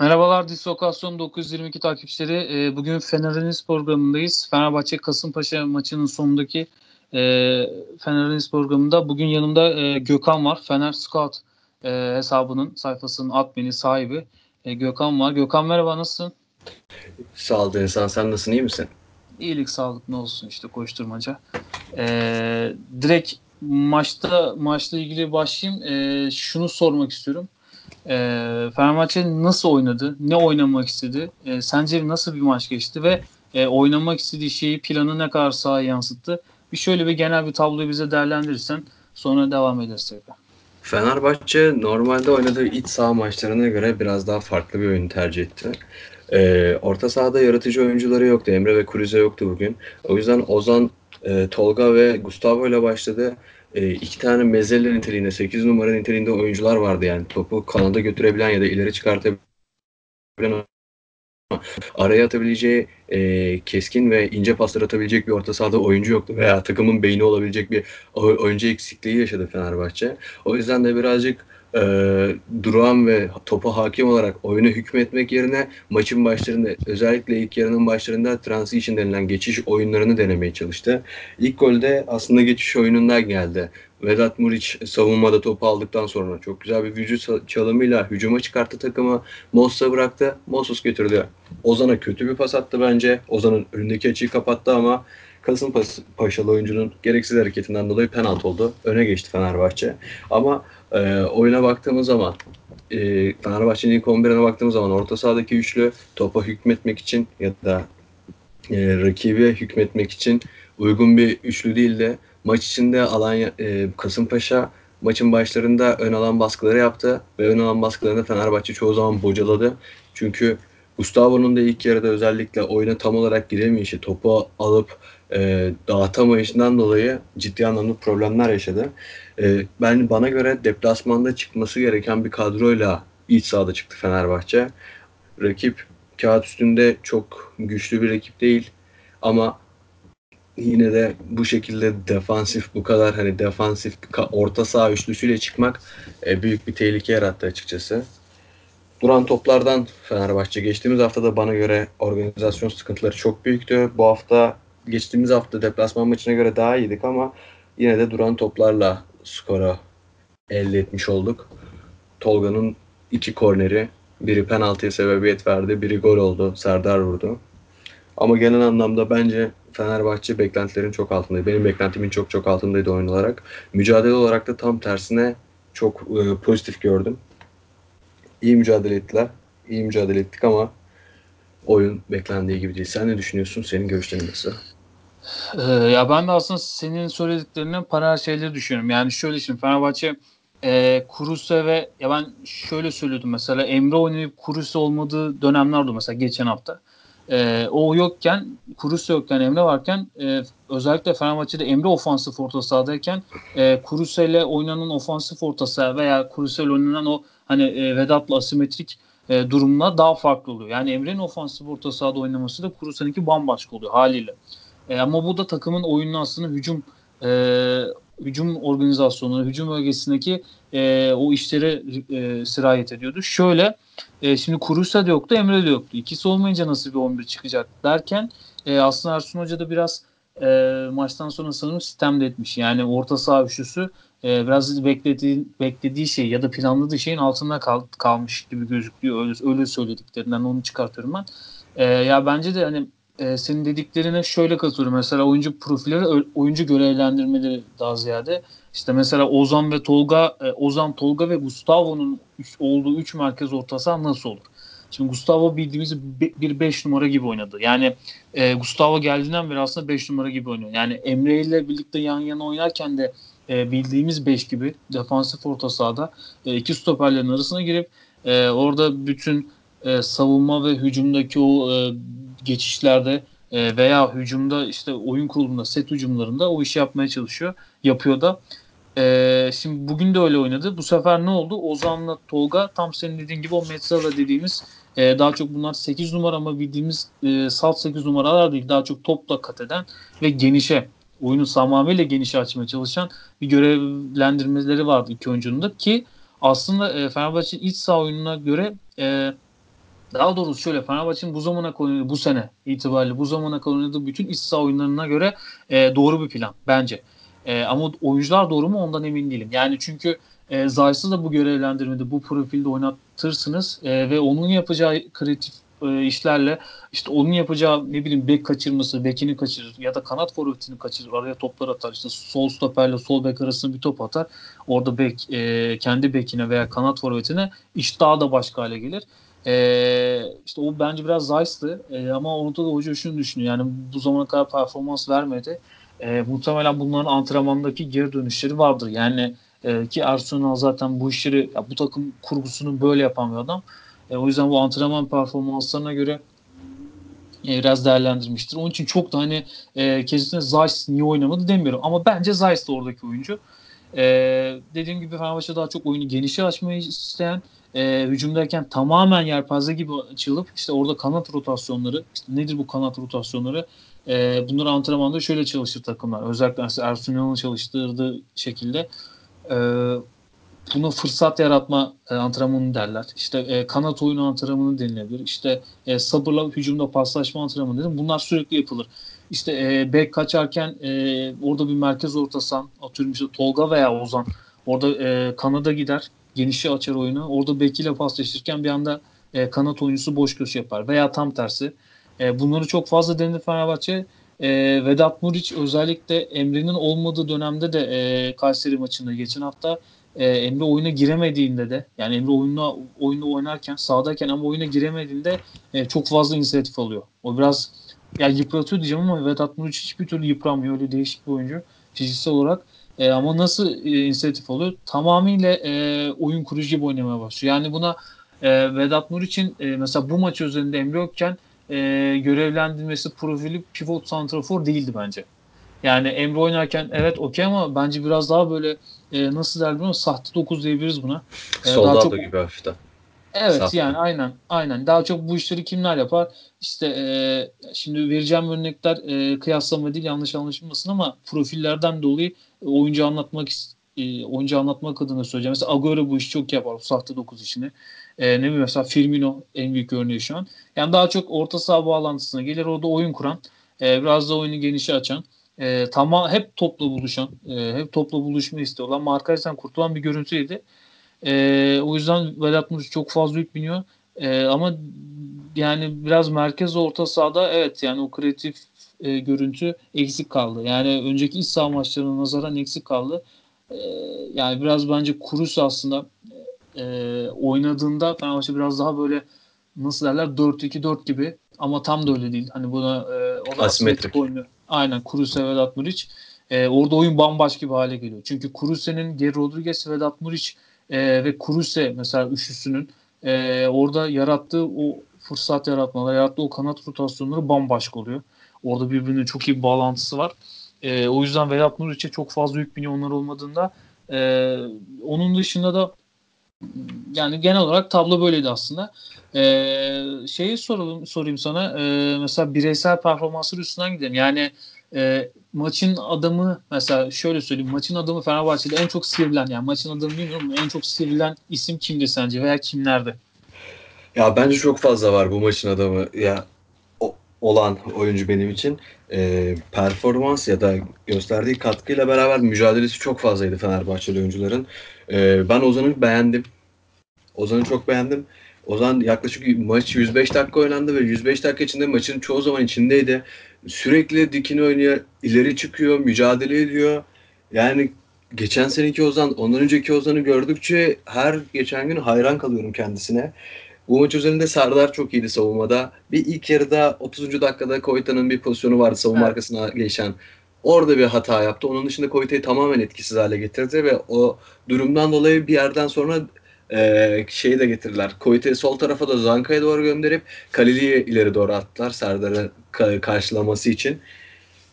Merhabalar Dislokasyon 922 takipçileri. E, bugün Fener'iniz programındayız. Fenerbahçe Kasımpaşa maçının sonundaki e, Fener'iniz programında bugün yanımda e, Gökhan var. Fener Scout e, hesabının sayfasının admini sahibi Gökhan var. Gökhan merhaba nasılsın? Sağ ol insan sen nasılsın iyi misin? İyilik sağlık ne olsun işte koşturmaca. Direkt maçta maçla ilgili başlayayım. Şunu sormak istiyorum. E, Fenerbahçe nasıl oynadı? Ne oynamak istedi? E, sence nasıl bir maç geçti ve e, oynamak istediği şeyi planı ne kadar sahaya yansıttı? Bir şöyle bir genel bir tabloyu bize değerlendirirsen sonra devam ederiz tekrar. Fenerbahçe normalde oynadığı iç saha maçlarına göre biraz daha farklı bir oyun tercih etti. Ee, orta sahada yaratıcı oyuncuları yoktu. Emre ve Krize yoktu bugün. O yüzden Ozan, e, Tolga ve Gustavo ile başladı. E, iki tane mezelle niteliğinde, 8 numara niteliğinde oyuncular vardı yani. Topu kanada götürebilen ya da ileri çıkartabilen araya atabileceği e, keskin ve ince paslar atabilecek bir orta sahada oyuncu yoktu veya takımın beyni olabilecek bir oyuncu eksikliği yaşadı Fenerbahçe. O yüzden de birazcık e, duran ve topa hakim olarak oyunu hükmetmek yerine maçın başlarında özellikle ilk yarının başlarında transition denilen geçiş oyunlarını denemeye çalıştı. İlk golde aslında geçiş oyunundan geldi. Vedat Muriç savunmada topu aldıktan sonra çok güzel bir vücut çalımıyla hücuma çıkarttı takımı. Mossa bıraktı. Mossos götürdü. Ozan'a kötü bir pas attı bence. Ozan'ın önündeki açıyı kapattı ama Kasımpaşalı oyuncunun gereksiz hareketinden dolayı penaltı oldu. Öne geçti Fenerbahçe. Ama e, oyuna baktığımız zaman e, Fenerbahçe'nin ilk 11'ine baktığımız zaman orta sahadaki üçlü topa hükmetmek için ya da e, rakibe hükmetmek için uygun bir üçlü değil de maç içinde Alanya e, Kasımpaşa maçın başlarında ön alan baskıları yaptı ve ön alan baskılarında Fenerbahçe çoğu zaman bocaladı. Çünkü Gustavo'nun da ilk yarıda özellikle oyuna tam olarak giremeyişi, topu alıp e, dağıtamayışından dolayı ciddi anlamda problemler yaşadı. E, ben bana göre deplasmanda çıkması gereken bir kadroyla iç sahada çıktı Fenerbahçe. Rakip kağıt üstünde çok güçlü bir rakip değil ama yine de bu şekilde defansif bu kadar hani defansif orta saha üçlüsüyle çıkmak e, büyük bir tehlike yarattı açıkçası. Duran toplardan Fenerbahçe geçtiğimiz haftada bana göre organizasyon sıkıntıları çok büyüktü. Bu hafta geçtiğimiz hafta deplasman maçına göre daha iyiydik ama yine de duran toplarla skora elde etmiş olduk. Tolga'nın iki korneri, biri penaltıya sebebiyet verdi, biri gol oldu. Serdar vurdu. Ama genel anlamda bence Fenerbahçe beklentilerin çok altındaydı. Benim beklentimin çok çok altındaydı oyun olarak. Mücadele olarak da tam tersine çok e, pozitif gördüm. İyi mücadele ettiler. İyi mücadele ettik ama oyun beklendiği gibi değil. Sen ne düşünüyorsun? Senin görüşlerin nasıl? Ee, ya ben de aslında senin söylediklerinden paralel şeyleri düşünüyorum. Yani şöyle şimdi Fenerbahçe e, Kuruse ve ya ben şöyle söylüyordum mesela Emre oynayıp Kuruse olmadığı dönemler oldu mesela geçen hafta. E, o yokken Kuruse yokken Emre varken e, özellikle Fenerbahçe'de Emre ofansif orta sahadayken e, Kuruse ile oynanan ofansif orta saha veya Kuruse ile oynanan o hani e, Vedat'la asimetrik e, durumla daha farklı oluyor. Yani Emre'nin ofansif orta sahada oynaması da Kuruse'ninki bambaşka oluyor haliyle. E, ama bu da takımın oyununu aslında hücum e, hücum organizasyonu, hücum bölgesindeki e, o işlere e, sirayet ediyordu. Şöyle e, şimdi Kuruse de yoktu, Emre de yoktu. İkisi olmayınca nasıl bir 11 çıkacak derken e, aslında Ersun Hoca da biraz e, maçtan sonra sanırım sistemde etmiş. Yani orta saha üçlüsü e, biraz beklediği, beklediği şey ya da planladığı şeyin altında kal, kalmış gibi gözüküyor. Öyle, öyle söylediklerinden onu çıkartıyorum ben. E, ya bence de hani e, senin dediklerine şöyle katılıyorum. Mesela oyuncu profilleri, oyuncu görevlendirmeleri daha ziyade. İşte mesela Ozan ve Tolga, e, Ozan, Tolga ve Gustavo'nun olduğu 3 merkez orta saha nasıl olur? Şimdi Gustavo bildiğimiz bir 5 numara gibi oynadı. Yani e, Gustavo geldiğinden beri aslında 5 numara gibi oynuyor. Yani Emre ile birlikte yan yana oynarken de e, bildiğimiz 5 gibi defansif orta sahada e, iki stoperlerin arasına girip e, orada bütün e, savunma ve hücumdaki o e, geçişlerde e, veya hücumda işte oyun kurulumunda set hücumlarında o işi yapmaya çalışıyor. Yapıyor da. E, şimdi bugün de öyle oynadı. Bu sefer ne oldu? Ozan'la Tolga tam senin dediğin gibi o Metzala dediğimiz e, daha çok bunlar 8 numara ama bildiğimiz e, salt 8 numaralar değil. Daha çok topla kat eden ve genişe oyunu tamamıyla genişe açmaya çalışan bir görevlendirmeleri vardı iki oyuncunun da ki aslında e, Fenerbahçe iç saha oyununa göre e, daha doğrusu şöyle Fenerbahçe'nin bu zamana kadar bu sene itibariyle bu zamana kadar oynadığı bütün iç saha oyunlarına göre e, doğru bir plan bence. E, ama oyuncular doğru mu ondan emin değilim. Yani çünkü e, Zayt'sı da bu görevlendirmede bu profilde oynatırsınız e, ve onun yapacağı kreatif e, işlerle işte onun yapacağı ne bileyim bek kaçırması, bekini kaçırır ya da kanat forvetini kaçırır. Araya toplar atar. İşte sol stoperle sol bek arasında bir top atar. Orada bek e, kendi bekine veya kanat forvetine iş daha da başka hale gelir. E, işte o bence biraz Zayt'tı e, ama orada da hoca şunu düşünüyor. Yani bu zamana kadar performans vermedi. E, muhtemelen bunların antrenmandaki geri dönüşleri vardır. Yani e, ki Arsenal zaten bu işleri ya bu takım kurgusunu böyle yapan bir adam. E, o yüzden bu antrenman performanslarına göre e, biraz değerlendirmiştir. Onun için çok da hani e, kesinlikle Zeiss niye oynamadı demiyorum. Ama bence Zeiss de oradaki oyuncu. E, dediğim gibi Fenerbahçe daha çok oyunu genişe açmayı isteyen e, hücumdayken tamamen yelpaze gibi açılıp işte orada kanat rotasyonları işte nedir bu kanat rotasyonları e, bunları antrenmanda şöyle çalışır takımlar. Özellikle Ersun'un çalıştırdığı şekilde e, buna fırsat yaratma e, antrenmanı derler. İşte e, kanat oyunu antrenmanı denilebilir. İşte e, sabırla hücumda paslaşma antrenmanı dedim. Bunlar sürekli yapılır. İşte e, bek kaçarken e, orada bir merkez ortasan atıyorum işte Tolga veya Ozan orada e, kanada gider genişi açar oyunu. Orada bekiyle paslaşırken bir anda e, kanat oyuncusu boş köşe yapar veya tam tersi. E, bunları çok fazla denedi Fenerbahçe. E, Vedat Muriç özellikle Emre'nin olmadığı dönemde de e, Kayseri maçında geçen hafta e, Emre oyuna giremediğinde de yani Emre oyunla oyunda oynarken sahadayken ama oyuna giremediğinde e, çok fazla inisiyatif alıyor. O biraz yani yıpratıyor diyeceğim ama Vedat Muriç hiçbir türlü yıpranmıyor. Öyle değişik bir oyuncu fiziksel olarak. E, ama nasıl e, inisiyatif alıyor? Tamamıyla e, oyun kurucu gibi oynamaya başlıyor. Yani buna e, Vedat Muriç'in e, mesela bu maç üzerinde Emre yokken e, görevlendirmesi profili pivot santrafor değildi bence. Yani Emre oynarken evet okey ama bence biraz daha böyle e, nasıl der bilmiyorum sahte 9 diyebiliriz buna. E, Soldado çok, gibi hafiften. Evet Sahte. yani aynen aynen. Daha çok bu işleri kimler yapar? İşte e, şimdi vereceğim örnekler e, kıyaslama değil yanlış anlaşılmasın ama profillerden dolayı oyuncu anlatmak e, oyuncu anlatmak adına söyleyeceğim. Mesela Agüero bu işi çok yapar. Bu sahte 9 işini. E, ne bileyim mesela Firmino en büyük örneği şu an. Yani daha çok orta saha bağlantısına gelir. Orada oyun kuran. E, biraz da oyunu genişe açan e, tamam hep topla buluşan, e, hep topla buluşma istiyorlar. Markajdan kurtulan bir görüntüydü. E, o yüzden Vedat Muriç çok fazla yük biniyor. E, ama yani biraz merkez orta sahada evet yani o kreatif e, görüntü eksik kaldı. Yani önceki iç saha maçlarına nazaran eksik kaldı. E, yani biraz bence Kurus aslında oynadığında Fenerbahçe biraz daha böyle nasıl derler 4-2-4 gibi ama tam da öyle değil. Hani buna e, o da asimetrik oynuyor. Aynen Kruse Vedat Muriç. E, orada oyun bambaşka bir hale geliyor. Çünkü Kruse'nin Geri Rodriguez, Vedat Muriç e, ve Kruse mesela üçlüsünün e, orada yarattığı o fırsat yaratmalar, yarattığı o kanat rotasyonları bambaşka oluyor. Orada birbirine çok iyi bir bağlantısı var. E, o yüzden Vedat Muriç'e çok fazla yük biniyor onlar olmadığında. E, onun dışında da yani genel olarak tablo böyleydi aslında. Ee, şeyi soralım, sorayım sana. Ee, mesela bireysel performansları üstünden gidelim. Yani e, maçın adamı mesela şöyle söyleyeyim. Maçın adamı Fenerbahçe'de en çok sivrilen yani maçın adamı bilmiyorum en çok sivrilen isim kimdi sence veya kimlerdi? Ya bence çok fazla var bu maçın adamı. Ya olan oyuncu benim için e, performans ya da gösterdiği katkıyla beraber mücadelesi çok fazlaydı Fenerbahçeli oyuncuların. E, ben Ozan'ı beğendim. Ozan'ı çok beğendim. Ozan yaklaşık maç 105 dakika oynandı ve 105 dakika içinde maçın çoğu zaman içindeydi. Sürekli dikini oynuyor, ileri çıkıyor, mücadele ediyor. Yani geçen seneki Ozan, ondan önceki Ozan'ı gördükçe her geçen gün hayran kalıyorum kendisine. Bu maç üzerinde Serdar çok iyiydi savunmada. Bir ilk yarıda 30. dakikada Koyta'nın bir pozisyonu vardı savunma evet. arkasına geçen. Orada bir hata yaptı. Onun dışında Koyta'yı tamamen etkisiz hale getirdi ve o durumdan dolayı bir yerden sonra e, şeyi de getirdiler. Koyte'yi sol tarafa da Zanka'ya doğru gönderip Kalili'yi ileri doğru attılar Serdar'ı ka- karşılaması için.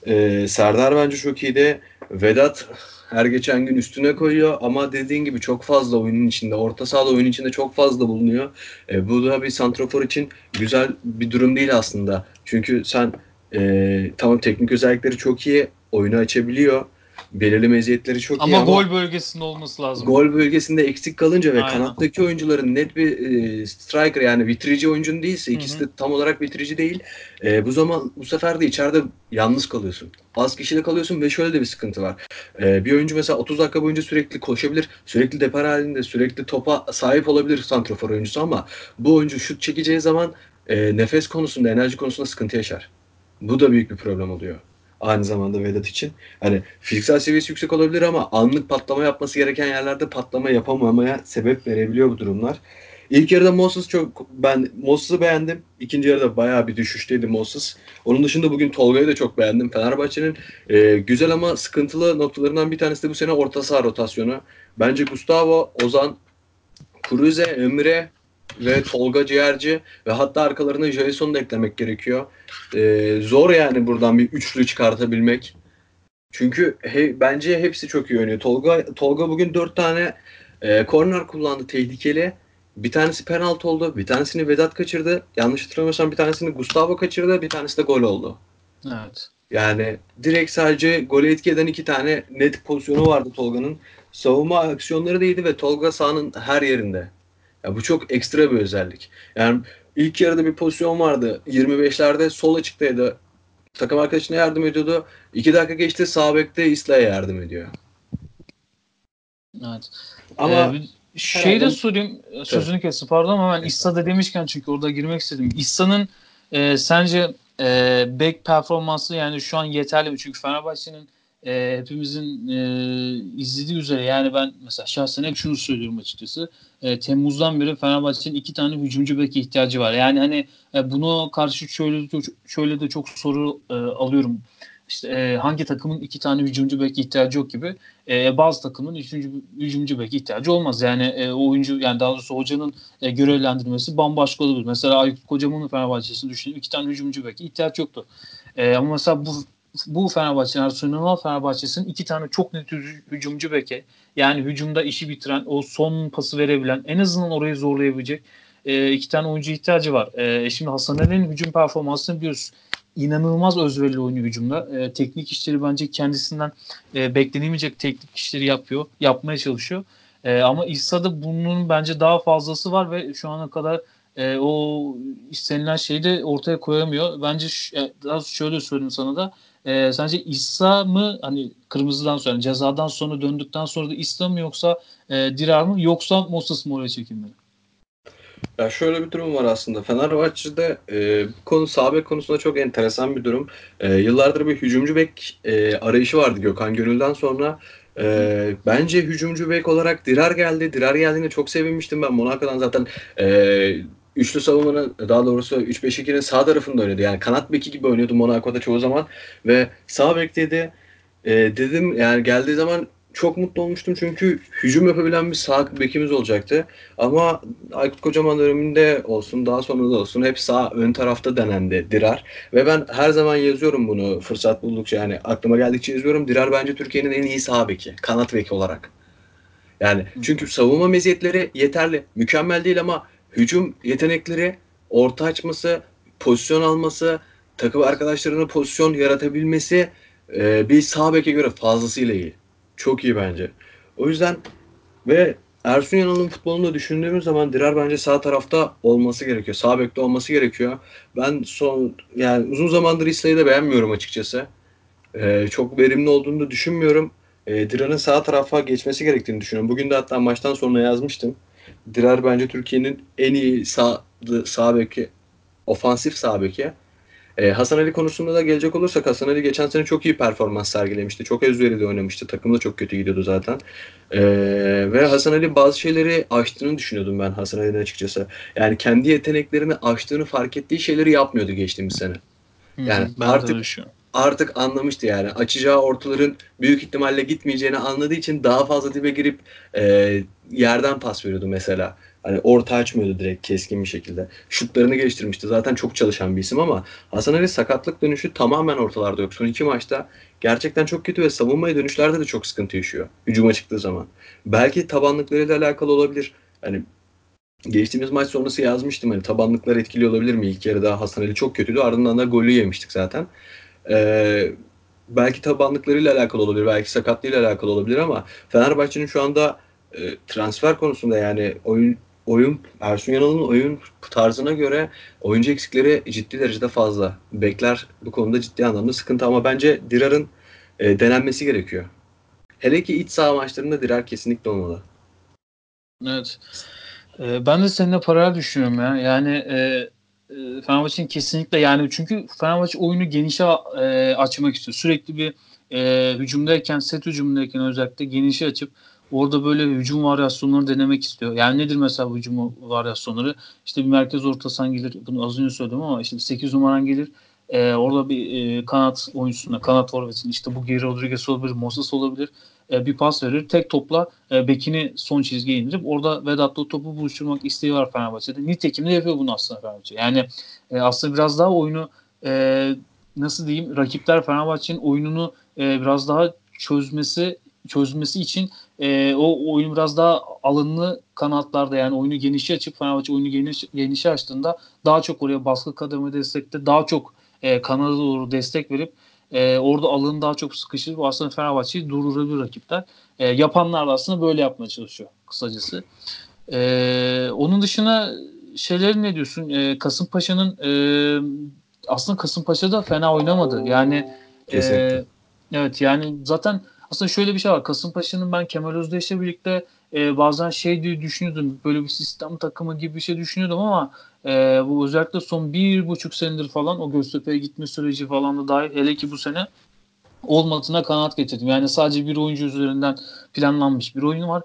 E, Serdar bence çok iyiydi. Vedat her geçen gün üstüne koyuyor ama dediğin gibi çok fazla oyunun içinde, orta sahada oyun içinde çok fazla bulunuyor. E, bu da bir santrafor için güzel bir durum değil aslında. Çünkü sen e, tamam teknik özellikleri çok iyi, oyunu açabiliyor belirli meziyetleri çok ama iyi gol bölgesinde olması lazım. Gol bölgesinde eksik kalınca ve Aynen. kanattaki oyuncuların net bir e, striker yani bitirici oyuncun değilse ikisi de tam olarak bitirici değil. E, bu zaman bu sefer de içeride yalnız kalıyorsun. Az kişiyle kalıyorsun ve şöyle de bir sıkıntı var. E, bir oyuncu mesela 30 dakika boyunca sürekli koşabilir, sürekli depar halinde, sürekli topa sahip olabilir santrofor oyuncusu ama bu oyuncu şut çekeceği zaman e, nefes konusunda, enerji konusunda sıkıntı yaşar. Bu da büyük bir problem oluyor. Aynı zamanda Vedat için. Hani fiziksel seviyesi yüksek olabilir ama anlık patlama yapması gereken yerlerde patlama yapamamaya sebep verebiliyor bu durumlar. İlk yarıda Moses çok ben Moses'ı beğendim. İkinci yarıda bayağı bir düşüşteydi Moses. Onun dışında bugün Tolga'yı da çok beğendim. Fenerbahçe'nin e, güzel ama sıkıntılı noktalarından bir tanesi de bu sene orta saha rotasyonu. Bence Gustavo, Ozan, Kuruze, Emre ve Tolga Ciğerci ve hatta arkalarına Jason'u da eklemek gerekiyor. Ee, zor yani buradan bir üçlü çıkartabilmek. Çünkü he, bence hepsi çok iyi oynuyor. Tolga Tolga bugün dört tane e, korner kullandı tehlikeli. Bir tanesi penaltı oldu. Bir tanesini Vedat kaçırdı. Yanlış hatırlamıyorsam bir tanesini Gustavo kaçırdı. Bir tanesi de gol oldu. Evet. Yani direkt sadece gole etki eden iki tane net pozisyonu vardı Tolga'nın. Savunma aksiyonları da iyiydi ve Tolga sahanın her yerinde. Ya bu çok ekstra bir özellik. Yani ilk yarıda bir pozisyon vardı. 25'lerde sol açıktaydı. Takım arkadaşına yardım ediyordu. İki dakika geçti sağ bekte İsla'ya yardım ediyor. Evet. Ama Ee, şey de sorayım sözünü kestim pardon ama ben İssa'da demişken çünkü orada girmek istedim. İssa'nın e, sence e, back performansı yani şu an yeterli mi? Çünkü Fenerbahçe'nin e, hepimizin e, izlediği üzere yani ben mesela şahsen hep şunu söylüyorum açıkçası. E, Temmuz'dan beri Fenerbahçe'nin iki tane hücumcu bek ihtiyacı var. Yani hani e, buna karşı şöyle de, şöyle de çok soru e, alıyorum. İşte e, hangi takımın iki tane hücumcu bek ihtiyacı yok gibi. E, bazı takımın üçüncü hücumcu bek ihtiyacı olmaz. Yani e, oyuncu yani daha doğrusu hocanın e, görevlendirmesi bambaşka olabilir. Mesela Aykut Kocaman'ın Fenerbahçe'sini düşünün. iki tane hücumcu bek ihtiyaç yoktu. E, ama mesela bu bu Fenerbahçe, Arsenal Fenerbahçe'sinin iki tane çok net hü- hücumcu beke yani hücumda işi bitiren, o son pası verebilen, en azından orayı zorlayabilecek e, iki tane oyuncu ihtiyacı var. E, şimdi Hasan Ali'nin hücum performansını biliyoruz. İnanılmaz özverili oynuyor hücumda. E, teknik işleri bence kendisinden e, beklenemeyecek teknik işleri yapıyor. Yapmaya çalışıyor. E, ama İsa'da bunun bence daha fazlası var ve şu ana kadar e, o istenilen şeyi de ortaya koyamıyor. Bence ş- e, daha şöyle söyleyeyim sana da e, sence İsa mı hani kırmızıdan sonra cezadan sonra döndükten sonra da İsa mı yoksa e, Dirar mı yoksa Moses mı oraya çekilmeli? Ya şöyle bir durum var aslında. Fenerbahçe'de e, konu sağ bek konusunda çok enteresan bir durum. E, yıllardır bir hücumcu bek e, arayışı vardı Gökhan Gönül'den sonra. E, bence hücumcu bek olarak Dirar geldi. Dirar geldiğinde çok sevinmiştim ben. Monaco'dan zaten e, üçlü savunmanın daha doğrusu 3-5-2'nin sağ tarafında oynuyordu. Yani kanat beki gibi oynuyordu Monaco'da çoğu zaman. Ve sağ bekteydi. E, dedim yani geldiği zaman çok mutlu olmuştum çünkü hücum yapabilen bir sağ bekimiz olacaktı. Ama Aykut Kocaman döneminde olsun daha sonra da olsun hep sağ ön tarafta denendi Dirar. Ve ben her zaman yazıyorum bunu fırsat buldukça yani aklıma geldikçe yazıyorum. Dirar bence Türkiye'nin en iyi sağ beki. Kanat beki olarak. Yani çünkü savunma meziyetleri yeterli. Mükemmel değil ama hücum yetenekleri, orta açması, pozisyon alması, takım arkadaşlarına pozisyon yaratabilmesi e, bir sağ beke göre fazlasıyla iyi. Çok iyi bence. O yüzden ve Ersun Yanal'ın futbolunu düşündüğümüz zaman Dirar bence sağ tarafta olması gerekiyor. Sağ bekte olması gerekiyor. Ben son yani uzun zamandır İsa'yı da beğenmiyorum açıkçası. Ee, çok verimli olduğunu da düşünmüyorum. Ee, Dirar'ın sağ tarafa geçmesi gerektiğini düşünüyorum. Bugün de hatta maçtan sonra yazmıştım. Dirar bence Türkiye'nin en iyi sağ, sağ beki, ofansif sağ beki. Ee, Hasan Ali konusunda da gelecek olursak Hasan Ali geçen sene çok iyi performans sergilemişti. Çok özverili oynamıştı. Takım da çok kötü gidiyordu zaten. Ee, ve Hasan Ali bazı şeyleri aştığını düşünüyordum ben Hasan Ali'nin açıkçası. Yani kendi yeteneklerini aştığını fark ettiği şeyleri yapmıyordu geçtiğimiz sene. Yani ben artık- de. Artık anlamıştı yani. Açacağı ortaların büyük ihtimalle gitmeyeceğini anladığı için daha fazla dibe girip e, yerden pas veriyordu mesela. Hani orta açmıyordu direkt keskin bir şekilde. Şutlarını geliştirmişti. Zaten çok çalışan bir isim ama Hasan Ali sakatlık dönüşü tamamen ortalarda yok. Son iki maçta gerçekten çok kötü ve savunmaya dönüşlerde de çok sıkıntı yaşıyor. Hücuma çıktığı zaman. Belki tabanlıklarıyla alakalı olabilir. Hani geçtiğimiz maç sonrası yazmıştım hani tabanlıklar etkili olabilir mi? İlk yarıda Hasan Ali çok kötüydü. Ardından da golü yemiştik zaten. Ee, belki tabanlıklarıyla alakalı olabilir, belki sakatlığıyla alakalı olabilir ama Fenerbahçe'nin şu anda e, transfer konusunda yani oyun oyun Ersun Yanal'ın oyun tarzına göre oyuncu eksikleri ciddi derecede fazla. Bekler bu konuda ciddi anlamda sıkıntı ama bence Dirar'ın e, denenmesi gerekiyor. Hele ki iç saha maçlarında Dirar kesinlikle olmalı. Evet. Ee, ben de seninle paralel düşünüyorum ya. Yani e, e, Fenerbahçe'nin kesinlikle yani çünkü Fenerbahçe oyunu genişe e, açmak istiyor. Sürekli bir e, hücumdayken, set hücumdayken özellikle genişe açıp orada böyle hücum varyasyonları denemek istiyor. Yani nedir mesela hücum varyasyonları? İşte bir merkez ortasan gelir. Bunu az önce söyledim ama işte 8 numaran gelir. E, orada bir e, kanat oyuncusuna, kanat forvetin işte bu Geri Rodriguez olabilir, Moses olabilir e, bir pas verir. Tek topla e, bekini son çizgiye indirip orada Vedat'la topu buluşturmak isteği var Fenerbahçe'de. Nitekim de yapıyor bunu aslında Fenerbahçe. Yani e, aslında biraz daha oyunu nasıl diyeyim rakipler Fenerbahçe'nin oyununu biraz daha çözmesi çözmesi için o oyunu biraz daha alınlı kanatlarda yani oyunu genişe açıp Fenerbahçe oyunu geniş, genişe açtığında daha çok oraya baskı kademe destekte daha çok e, kanada doğru destek verip e, orada alanı daha çok sıkışır. Bu aslında Fenerbahçe'yi durdurabilir rakipler. E, yapanlar da aslında böyle yapmaya çalışıyor kısacası. E, onun dışına şeyleri ne diyorsun? E, Kasımpaşa'nın e, aslında Kasımpaşa da fena oynamadı. Yani e, evet yani zaten aslında şöyle bir şey var. Kasımpaşa'nın ben Kemal Özdeş'le birlikte e, bazen şey diye düşünüyordum. Böyle bir sistem takımı gibi bir şey düşünüyordum ama e, bu özellikle son bir buçuk senedir falan o Göztepe'ye gitme süreci falan da dahil hele ki bu sene olmadığına kanaat getirdim. Yani sadece bir oyuncu üzerinden planlanmış bir oyun var.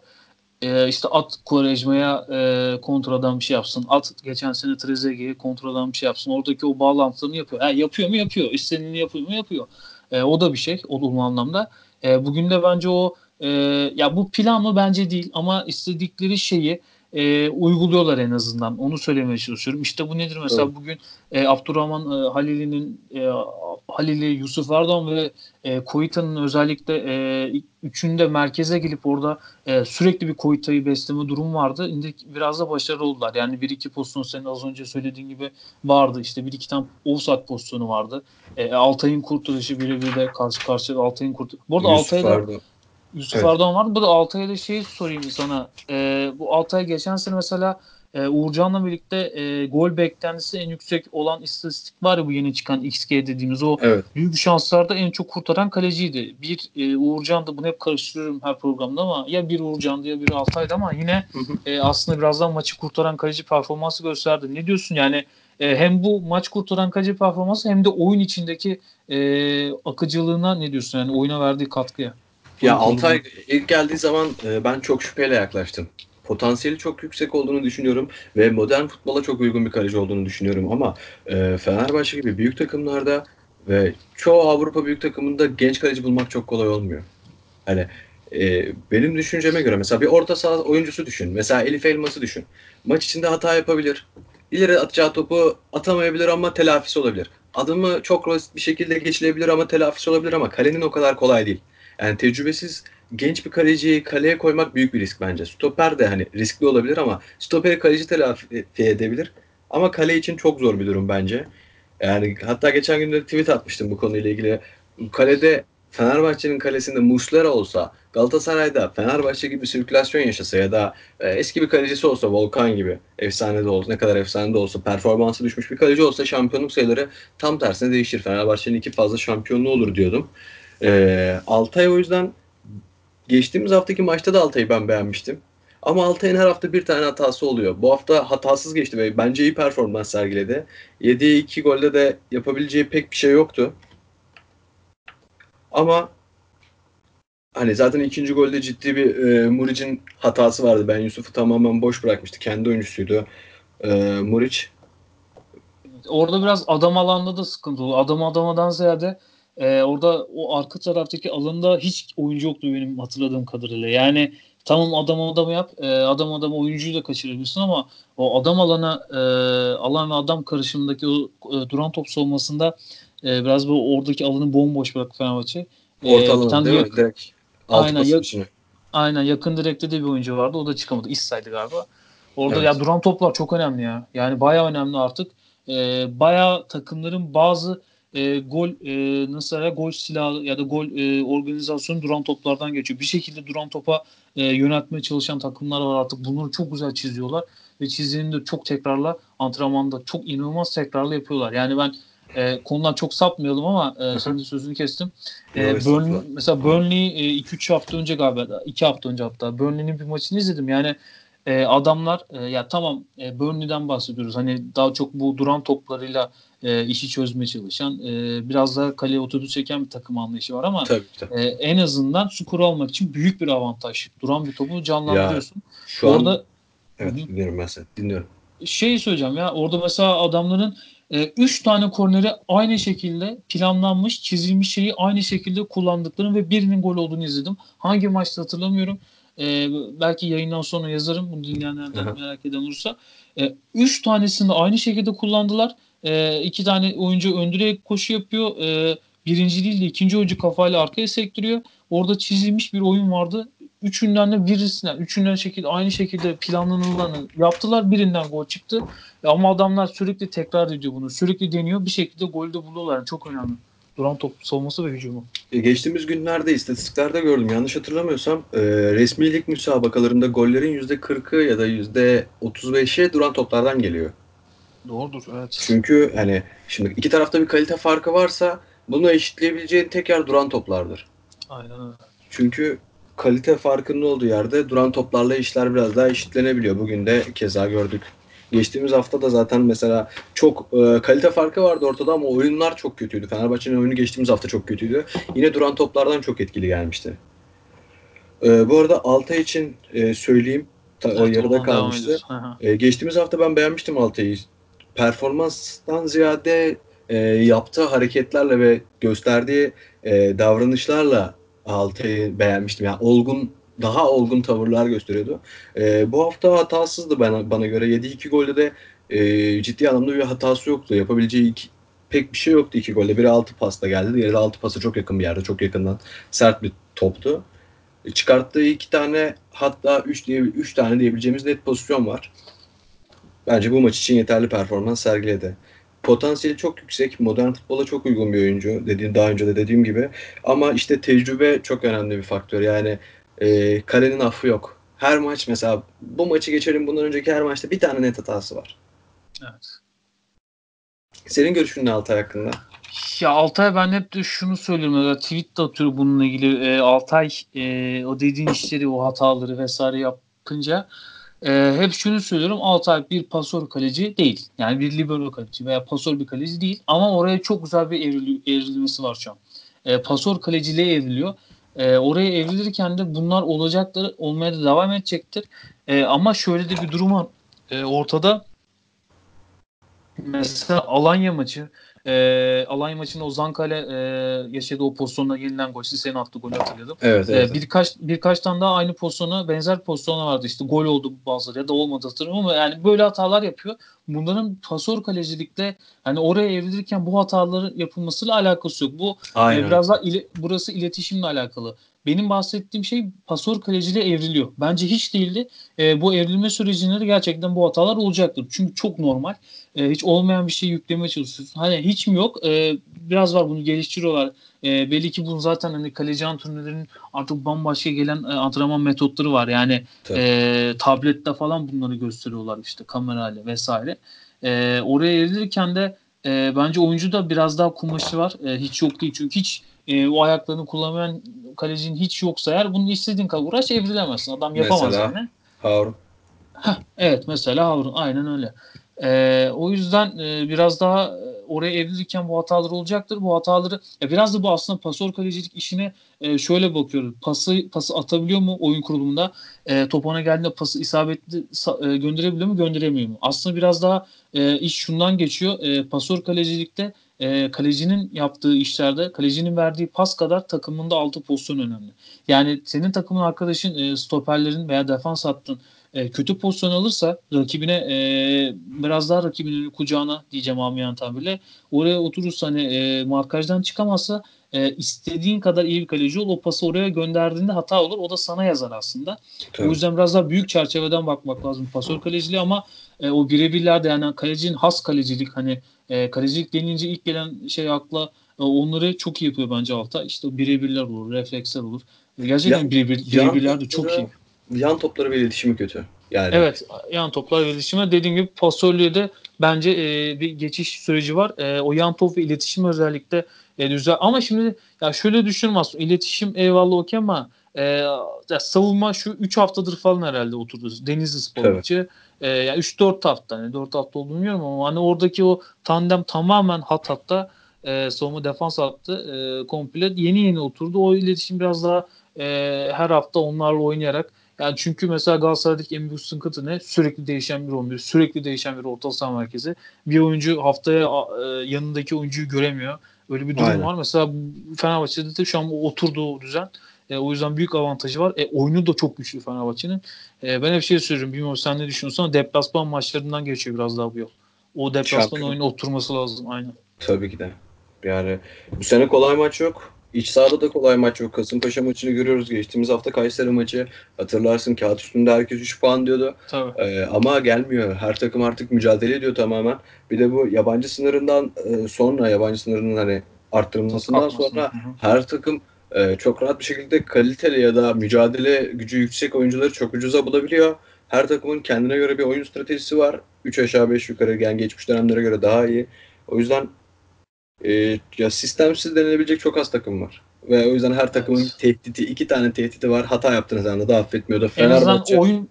E, işte at Quaresma'ya e, kontradan bir şey yapsın. At geçen sene Trezeguet'e kontradan bir şey yapsın. Oradaki o bağlantılarını yapıyor. Yani yapıyor mu? Yapıyor. İstenileni yapıyor mu? Yapıyor. E, o da bir şey olumlu anlamda. E, bugün de bence o e, ya bu plan mı bence değil ama istedikleri şeyi e, uyguluyorlar en azından. Onu söylemeye çalışıyorum. İşte bu nedir mesela evet. bugün e, Abdurrahman e, Halil'in e, Halil'i, Yusuf Erdoğan ve e, Koyita'nın özellikle e, üçünde merkeze gelip orada e, sürekli bir Koyita'yı besleme durum vardı. Şimdi biraz da başarılı oldular. Yani bir iki pozisyon senin az önce söylediğin gibi vardı. İşte bir iki tane offside pozisyonu vardı. E, Altay'ın kurtuluşu birebir de karşı karşıya Altay'ın kurtuluşu. Bu arada Altay'da Yusuf evet. Erdoğan vardı. Bu da Altay'a da şey sorayım sana. E, bu Altay geçen sene mesela e, Uğurcan'la birlikte e, gol beklentisi en yüksek olan istatistik var ya bu yeni çıkan XG dediğimiz o evet. büyük şanslarda en çok kurtaran kaleciydi. Bir e, Uğurcan da bunu hep karıştırıyorum her programda ama ya bir Uğurcan'dı ya bir Altay'dı ama yine e, aslında birazdan maçı kurtaran kaleci performansı gösterdi. Ne diyorsun yani e, hem bu maç kurtaran kaleci performansı hem de oyun içindeki e, akıcılığına ne diyorsun yani oyuna verdiği katkıya? Ya Altay ilk geldiği zaman e, ben çok şüpheyle yaklaştım. Potansiyeli çok yüksek olduğunu düşünüyorum ve modern futbola çok uygun bir kaleci olduğunu düşünüyorum ama e, Fenerbahçe gibi büyük takımlarda ve çoğu Avrupa büyük takımında genç kaleci bulmak çok kolay olmuyor. Hani e, benim düşünceme göre mesela bir orta saha oyuncusu düşün. Mesela Elif Elmas'ı düşün. Maç içinde hata yapabilir. İleri atacağı topu atamayabilir ama telafisi olabilir. Adımı çok basit bir şekilde geçilebilir ama telafisi olabilir ama kalenin o kadar kolay değil. Yani tecrübesiz genç bir kaleciyi kaleye koymak büyük bir risk bence. Stoper de hani riskli olabilir ama stoperi kaleci telafi edebilir. Ama kale için çok zor bir durum bence. Yani hatta geçen gün de tweet atmıştım bu konuyla ilgili. Kalede Fenerbahçe'nin kalesinde Muslera olsa, Galatasaray'da Fenerbahçe gibi sirkülasyon yaşasa ya da e, eski bir kalecisi olsa Volkan gibi efsane de olsa, ne kadar efsane de olsa performansı düşmüş bir kaleci olsa şampiyonluk sayıları tam tersine değişir. Fenerbahçe'nin iki fazla şampiyonluğu olur diyordum. E, Altay o yüzden geçtiğimiz haftaki maçta da Altay'ı ben beğenmiştim. Ama Altay'ın her hafta bir tane hatası oluyor. Bu hafta hatasız geçti ve bence iyi performans sergiledi. Yediği iki golde de yapabileceği pek bir şey yoktu. Ama hani zaten ikinci golde ciddi bir e, Muric'in hatası vardı. Ben Yusuf'u tamamen boş bırakmıştı. Kendi oyuncusuydu e, Muric. Orada biraz adam alanda da sıkıntı oldu. Adam adamadan ziyade e, orada o arka taraftaki alanda hiç oyuncu yoktu benim hatırladığım kadarıyla. Yani tamam adam adamı yap. E, adam adam oyuncuyu da kaçırabilirsin ama o adam alana e, alan ve adam karışımındaki o e, duran top savunmasında e, biraz bu oradaki alanı bomboş bıraktı Fenerbahçe. E, Orta alanı değil yak- mi? Direkt aynen, yak- aynen yakın direkte de bir oyuncu vardı. O da çıkamadı. İssaydı galiba. Orada evet. ya duran toplar çok önemli ya. Yani bayağı önemli artık. E, bayağı takımların bazı e, gol e, nasıl gol silahı ya da gol e, organizasyonu duran toplardan geçiyor. Bir şekilde duran topa e, yöneltmeye çalışan takımlar var artık. Bunları çok güzel çiziyorlar ve çizdiğini de çok tekrarla antrenmanda çok inanılmaz tekrarla yapıyorlar. Yani ben e, konudan çok sapmayalım ama e, senin sözünü kestim. E, Burnley, mesela Burnley 2-3 e, hafta önce galiba 2 hafta önce hatta Burnley'nin bir maçını izledim. Yani e, adamlar e, ya tamam e, Burnley'den bahsediyoruz. Hani daha çok bu duran toplarıyla e, işi çözmeye çalışan e, biraz daha kaleye otobüs çeken bir takım anlayışı var ama tabii, tabii. E, en azından skoru almak için büyük bir avantaj. Duran bir topu canlandırıyorsun. Ya, şu Orada an, evet dinliyorum ben seni. Dinliyorum. Şey söyleyeceğim ya orada mesela adamların e, üç tane korneri aynı şekilde planlanmış, çizilmiş şeyi aynı şekilde kullandıklarını ve birinin gol olduğunu izledim. Hangi maçta hatırlamıyorum. E, belki yayından sonra yazarım. Bunu dinleyenlerden Aha. merak eden olursa. E, üç tanesini de aynı şekilde kullandılar. E, iki tane oyuncu öndürerek koşu yapıyor. E, birinci değil de ikinci oyuncu kafayla arkaya sektiriyor. Orada çizilmiş bir oyun vardı. Üçünden de birisinden, üçünden şekilde aynı şekilde planlanılanı yaptılar. Birinden gol çıktı. Ama adamlar sürekli tekrar ediyor bunu. Sürekli deniyor. Bir şekilde golde buluyorlar. Yani çok önemli. Duran top savunması ve hücumu. E, geçtiğimiz günlerde istatistiklerde gördüm. Yanlış hatırlamıyorsam e, resmi lig müsabakalarında gollerin %40'ı ya da %35'i duran toplardan geliyor. Doğrudur evet. Çünkü hani şimdi iki tarafta bir kalite farkı varsa bunu eşitleyebileceğin tek yer duran toplardır. Aynen öyle. Çünkü kalite farkının olduğu yerde duran toplarla işler biraz daha eşitlenebiliyor. Bugün de keza gördük. Geçtiğimiz hafta da zaten mesela çok e, kalite farkı vardı ortada ama oyunlar çok kötüydü. Fenerbahçe'nin oyunu geçtiğimiz hafta çok kötüydü. Yine duran toplardan çok etkili gelmişti. E, bu arada Altay için e, söyleyeyim. Ta, evet, yarıda kalmıştı. E, geçtiğimiz hafta ben beğenmiştim Altay'ı. Performanstan ziyade e, yaptığı hareketlerle ve gösterdiği e, davranışlarla Altay'ı beğenmiştim. Yani olgun daha olgun tavırlar gösteriyordu. E, bu hafta hatasızdı bana, bana göre. 7-2 golde de e, ciddi anlamda bir hatası yoktu. Yapabileceği iki, pek bir şey yoktu iki golde. Biri 6 pasta geldi. Diğeri de 6 pasa çok yakın bir yerde. Çok yakından sert bir toptu. E, çıkarttığı iki tane hatta 3 üç diye üç tane diyebileceğimiz net pozisyon var. Bence bu maç için yeterli performans sergiledi potansiyeli çok yüksek. Modern futbola çok uygun bir oyuncu. Dediğim daha önce de dediğim gibi. Ama işte tecrübe çok önemli bir faktör. Yani e, kalenin affı yok. Her maç mesela bu maçı geçelim bundan önceki her maçta bir tane net hatası var. Evet. Senin görüşün ne Altay hakkında? Ya Altay ben hep de şunu söylüyorum. Ya, tweet de atıyorum bununla ilgili. E, Altay e, o dediğin işleri, o hataları vesaire yapınca e, hep şunu söylüyorum. Altay bir pasör kaleci değil. Yani bir libero kaleci veya pasör bir kaleci değil. Ama oraya çok güzel bir evril, evrilmesi var şu an. E, pasör kaleciliğe evriliyor. E, oraya evrilirken de bunlar olacaktır. Olmaya da devam edecektir. E, ama şöyle de bir durum. E, ortada mesela Alanya maçı e, Alanya maçında Ozan Kale e, yaşadığı o pozisyonda yeniden gol. Senin attığı golü hatırladım. Evet, evet. E, birkaç birkaç tane daha aynı pozisyona benzer pozisyonlar vardı. İşte gol oldu bazıları ya da olmadı hatırlamıyorum ama yani böyle hatalar yapıyor. Bunların pasör kalecilikte hani oraya evrilirken bu hataların yapılmasıyla alakası yok. Bu e, biraz daha ile, burası iletişimle alakalı. Benim bahsettiğim şey pasör kaleciliğe evriliyor. Bence hiç değildi. E, bu evrilme sürecinde de gerçekten bu hatalar olacaktır. Çünkü çok normal. E, hiç olmayan bir şey yüklemeye çalışıyorsun. Hani hiç mi yok? E, biraz var bunu geliştiriyorlar. E, belli ki bunu zaten hani kaleci antrenörlerin artık bambaşka gelen e, antrenman metotları var. Yani e, tablette falan bunları gösteriyorlar işte kamerayla vesaire. E, oraya evrilirken de e, bence oyuncu da biraz daha kumaşı var. E, hiç yok değil çünkü hiç e, o ayaklarını kullanmayan kalecinin hiç yoksa eğer bunu istediğin kadar uğraş evrilemezsin. Adam yapamaz mesela, yani. Harun. Heh, evet mesela Harun aynen öyle. E, o yüzden e, biraz daha e, oraya evrilirken bu hatalar olacaktır. Bu hataları ya biraz da bu aslında pasör kalecilik işine e, şöyle bakıyoruz. Pası pası atabiliyor mu oyun kurulumunda? E, top ona geldiğinde pası isabetli e, gönderebiliyor mu, gönderemiyor mu? Aslında biraz daha e, iş şundan geçiyor. E, pasör kalecilikte e, kalecinin yaptığı işlerde kalecinin verdiği pas kadar takımında altı pozisyon önemli. Yani senin takımın arkadaşın e, stoperlerin veya defans hattın e, kötü pozisyon alırsa rakibine e, biraz daha rakibinin kucağına diyeceğim amyan tabirle oraya oturursa hani e, markajdan çıkamazsa e, istediğin kadar iyi bir kaleci ol o pası oraya gönderdiğinde hata olur o da sana yazar aslında. Tabii. O yüzden biraz daha büyük çerçeveden bakmak lazım pasör kaleciliği ama e, o birebirlerde yani kalecinin has kalecilik hani e, kalecilik denince ilk gelen şey akla e, onları çok iyi yapıyor bence Altay. İşte birebirler olur, refleksler olur. Gerçekten birebir, birebirler de çok iyi. Yan topları ve iletişimi kötü. Yani. Evet yan toplar ve iletişime dediğim gibi pasörlüğe de bence e, bir geçiş süreci var. E, o yan top ve iletişim özellikle e, güzel. Ama şimdi ya şöyle aslında iletişim eyvallah okey ama e, ya savunma şu 3 haftadır falan herhalde oturdu. Denizli Spor maçı. E, yani 3-4 hafta. Hani 4 hafta olduğunu bilmiyorum ama hani oradaki o tandem tamamen hat hatta e, savunma defans hattı e, komple yeni yeni oturdu. O iletişim biraz daha e, her hafta onlarla oynayarak yani çünkü mesela Galatasaray'daki en büyük sıkıntı ne? Sürekli değişen bir 11, sürekli değişen bir orta saha merkezi. Bir oyuncu haftaya e, yanındaki oyuncuyu göremiyor. Öyle bir durum Aynen. var. Mesela Fenerbahçe'de de şu an oturdu o düzen. E, o yüzden büyük avantajı var. E, oyunu da çok güçlü Fenerbahçe'nin. E, ben hep şey söylüyorum. Bilmiyorum sen ne düşünüyorsun ama deplasman maçlarından geçiyor biraz daha bu yol. O deplasman oyunu oturması lazım. Aynen. Tabii ki de. Yani bu sene kolay maç yok. İç sahada da kolay maç yok. Kasımpaşa maçını görüyoruz. Geçtiğimiz hafta Kayseri maçı hatırlarsın kağıt üstünde herkes 3 puan diyordu. Tabii. Ee, ama gelmiyor. Her takım artık mücadele ediyor tamamen. Bir de bu yabancı sınırından e, sonra yabancı sınırının hani arttırılmasından sonra her takım e, çok rahat bir şekilde kaliteli ya da mücadele gücü yüksek oyuncuları çok ucuza bulabiliyor. Her takımın kendine göre bir oyun stratejisi var. 3 aşağı 5 yukarı yani geçmiş dönemlere göre daha iyi. O yüzden e, ya sistemsiz denilebilecek çok az takım var. Ve o yüzden her takımın evet. tehdidi, iki tane tehdidi var. Hata yaptığınız anda da affetmiyor da Fenerbahçe. En oyun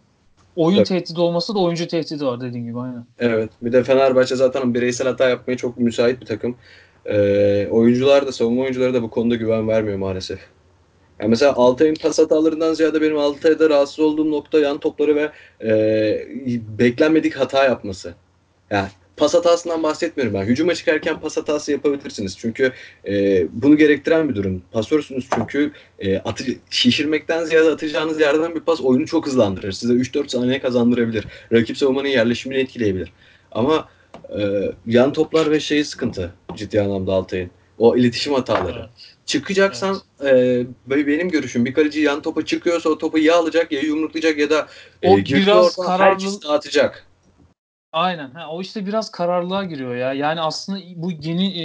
oyun Tabii. tehdidi olması da oyuncu tehdidi var dediğin gibi aynen. Evet. Bir de Fenerbahçe zaten bireysel hata yapmaya çok müsait bir takım. Ee, oyuncular da savunma oyuncuları da bu konuda güven vermiyor maalesef. Yani mesela Altay'ın pas hatalarından ziyade benim Altay'da rahatsız olduğum nokta yan topları ve e, beklenmedik hata yapması. Yani pas hatasından bahsetmiyorum ben. Hücuma çıkarken pas hatası yapabilirsiniz. Çünkü e, bunu gerektiren bir durum. Pasörsünüz çünkü e, atı, şişirmekten ziyade atacağınız yerden bir pas oyunu çok hızlandırır. Size 3-4 saniye kazandırabilir. Rakip savunmanın yerleşimini etkileyebilir. Ama e, yan toplar ve şey sıkıntı ciddi anlamda Altay'ın. O iletişim hataları. Evet. Çıkacaksan evet. e, benim görüşüm bir kaleci yan topa çıkıyorsa o topu ya alacak ya yumruklayacak ya da e, o biraz kararlı... dağıtacak. Aynen. Ha, o işte biraz kararlılığa giriyor ya. Yani aslında bu yeni e,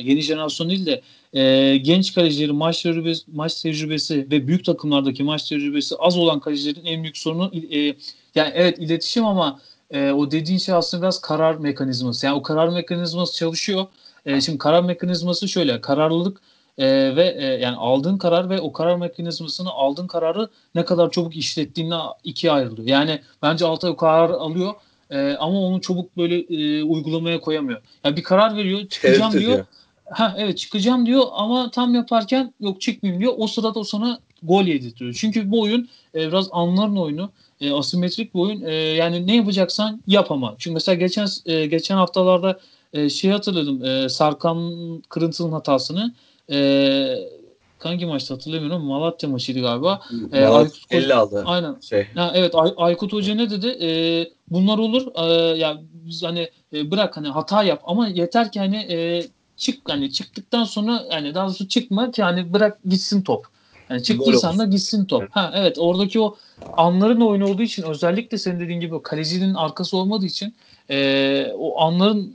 yeni jenerasyon değil de e, genç kalecilerin maç tecrübesi, maç tecrübesi ve büyük takımlardaki maç tecrübesi az olan kalecilerin en büyük sorunu e, yani evet iletişim ama e, o dediğin şey aslında biraz karar mekanizması. Yani o karar mekanizması çalışıyor. E, şimdi karar mekanizması şöyle kararlılık e, ve e, yani aldığın karar ve o karar mekanizmasını aldığın kararı ne kadar çabuk işlettiğine ikiye ayrılıyor. Yani bence Altay o karar alıyor e, ama onu çabuk böyle e, uygulamaya koyamıyor. Yani bir karar veriyor, çıkacağım evet, diyor. Ha evet çıkacağım diyor ama tam yaparken yok çıkmayayım diyor. O sırada o sana gol yedirtiyor. Çünkü bu oyun e, biraz anların oyunu. E, asimetrik bir oyun. E, yani ne yapacaksan yap ama. Çünkü mesela geçen e, geçen haftalarda e, şey hatırladım. E, Sarkan Kırıntı'nın hatasını. E, hangi maçta hatırlamıyorum Malatya maçıydı galiba. Ee, Aykut 50 aldı. Aynen. Şey. Ha, evet Ay- Aykut Hoca ne dedi? Ee, bunlar olur. Ee, ya biz hani e, bırak hani hata yap ama yeter ki hani e, çık hani çıktıktan sonra yani daha doğrusu çıkma ki hani bırak gitsin top. Yani çıktıysan da gitsin top. Ha evet oradaki o anların oyunu olduğu için özellikle senin dediğin gibi kalecinin arkası olmadığı için e, o anların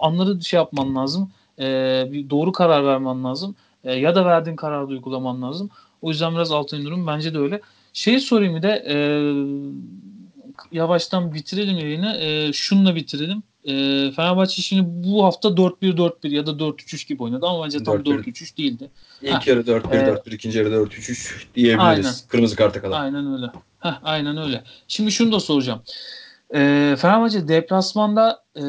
anları şey yapman lazım. E, bir doğru karar vermen lazım. E, ya da verdiğin kararı uygulaman lazım. O yüzden biraz altın durum bence de öyle. Şeyi sorayım bir de e, yavaştan bitirelim yayını. E, şununla bitirelim. E, Fenerbahçe şimdi bu hafta 4-1-4-1 ya da 4-3-3 gibi oynadı ama bence tam 4-3-3 değildi. İlk yarı 4-1-4-1, e, ikinci yarı 4-3-3 diyebiliriz. Aynen. Kırmızı karta kadar. Aynen öyle. Heh, aynen öyle. Şimdi şunu da soracağım. E, Fenerbahçe deplasmanda e,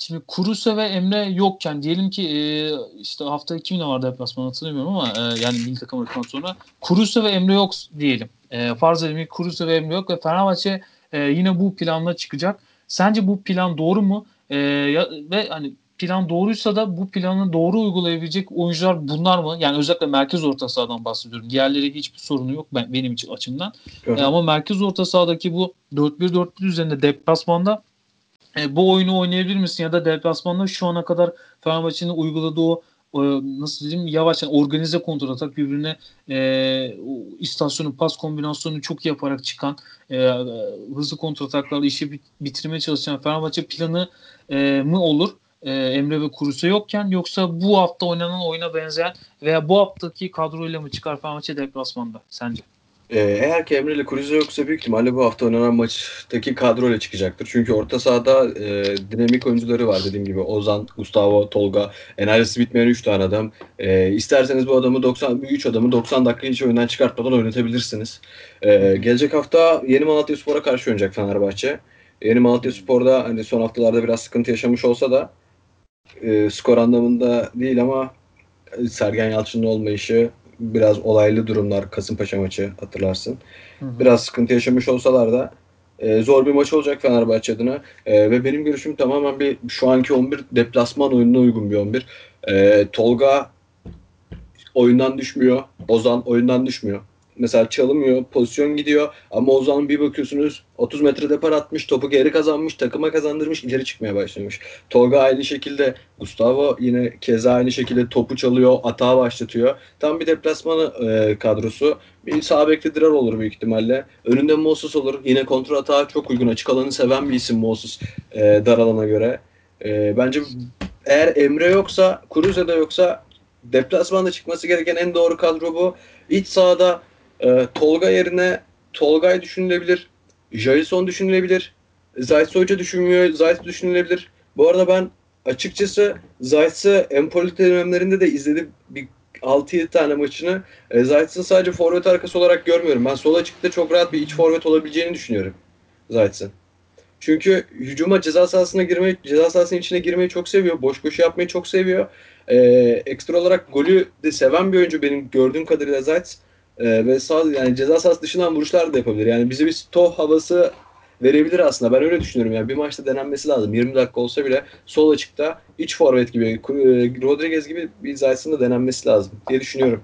Şimdi Kuruse ve Emre yokken diyelim ki e, işte hafta kiminle var deplasman hatırlamıyorum ama e, yani milli takım oynadıktan sonra Kuruse ve Emre yok diyelim. E, farz edelim ki Kuruse ve Emre yok ve Fenerbahçe e, yine bu planla çıkacak. Sence bu plan doğru mu? E, ya, ve hani plan doğruysa da bu planı doğru uygulayabilecek oyuncular bunlar mı? Yani özellikle merkez orta sahadan bahsediyorum. Diğerleri hiçbir sorunu yok ben, benim için açımdan. E, ama merkez orta sahadaki bu 4-1-4-1 üzerinde deplasmanda e, bu oyunu oynayabilir misin ya da deplasmanda şu ana kadar Fenerbahçe'nin uyguladığı o e, nasıl diyeyim yavaş yani organize kontrol atak birbirine e, istasyonu pas kombinasyonu çok yaparak çıkan e, hızlı kontrol ataklarla işi bitirmeye çalışan Fenerbahçe planı e, mı olur? e, Emre ve Kurus'a yokken yoksa bu hafta oynanan oyuna benzeyen veya bu haftaki kadroyla mı çıkar Fenerbahçe deplasmanda sence? Ee, eğer ki Emre ile Kruse yoksa büyük ihtimalle bu hafta oynanan maçtaki kadroyla çıkacaktır. Çünkü orta sahada e, dinamik oyuncuları var dediğim gibi. Ozan, Gustavo, Tolga, enerjisi bitmeyen 3 tane adam. E, isterseniz bu adamı 90 3 adamı 90 dakika hiç oyundan çıkartmadan oynatabilirsiniz. E, gelecek hafta Yeni Malatya Spor'a karşı oynayacak Fenerbahçe. Yeni Malatya Spor'da hani son haftalarda biraz sıkıntı yaşamış olsa da e, skor anlamında değil ama Sergen Yalçın'ın olmayışı biraz olaylı durumlar Kasımpaşa maçı hatırlarsın. Hı hı. Biraz sıkıntı yaşamış olsalar da e, zor bir maç olacak Fenerbahçe adına. E, ve benim görüşüm tamamen bir şu anki 11 deplasman oyununa uygun bir 11. E, Tolga oyundan düşmüyor. Ozan oyundan düşmüyor mesela çalımıyor, pozisyon gidiyor ama o bir bakıyorsunuz 30 metre depar atmış, topu geri kazanmış, takıma kazandırmış, ileri çıkmaya başlamış. Tolga aynı şekilde, Gustavo yine keza aynı şekilde topu çalıyor, atağa başlatıyor. Tam bir deplasmanı e, kadrosu. Bir sağ bekli Dirar olur büyük ihtimalle. Önünde Moses olur. Yine kontrol atağa çok uygun. Açık alanı seven bir isim Moses e, dar alana göre. E, bence eğer Emre yoksa, de yoksa deplasmanda çıkması gereken en doğru kadro bu. İç sahada e, Tolga yerine Tolgay düşünülebilir. Jason düşünülebilir. Zayt Hoca düşünmüyor. Zayt düşünülebilir. Bu arada ben açıkçası Zayt'sı Empoli dönemlerinde de izledim bir 6-7 tane maçını. E, Zayt'sın sadece forvet arkası olarak görmüyorum. Ben sol açıkta çok rahat bir iç forvet olabileceğini düşünüyorum Zayt'sın. Çünkü hücuma ceza sahasına girmeyi, ceza sahasının içine girmeyi çok seviyor. Boş koşu yapmayı çok seviyor. Ee, ekstra olarak golü de seven bir oyuncu benim gördüğüm kadarıyla Zayt. Ee, ve sağ yani ceza sahası dışından vuruşlar da yapabilir. Yani bize bir stoh havası verebilir aslında. Ben öyle düşünüyorum. Yani bir maçta denenmesi lazım. 20 dakika olsa bile sol açıkta iç forvet gibi, e, Rodriguez gibi bir Zayt'sın da denenmesi lazım diye düşünüyorum.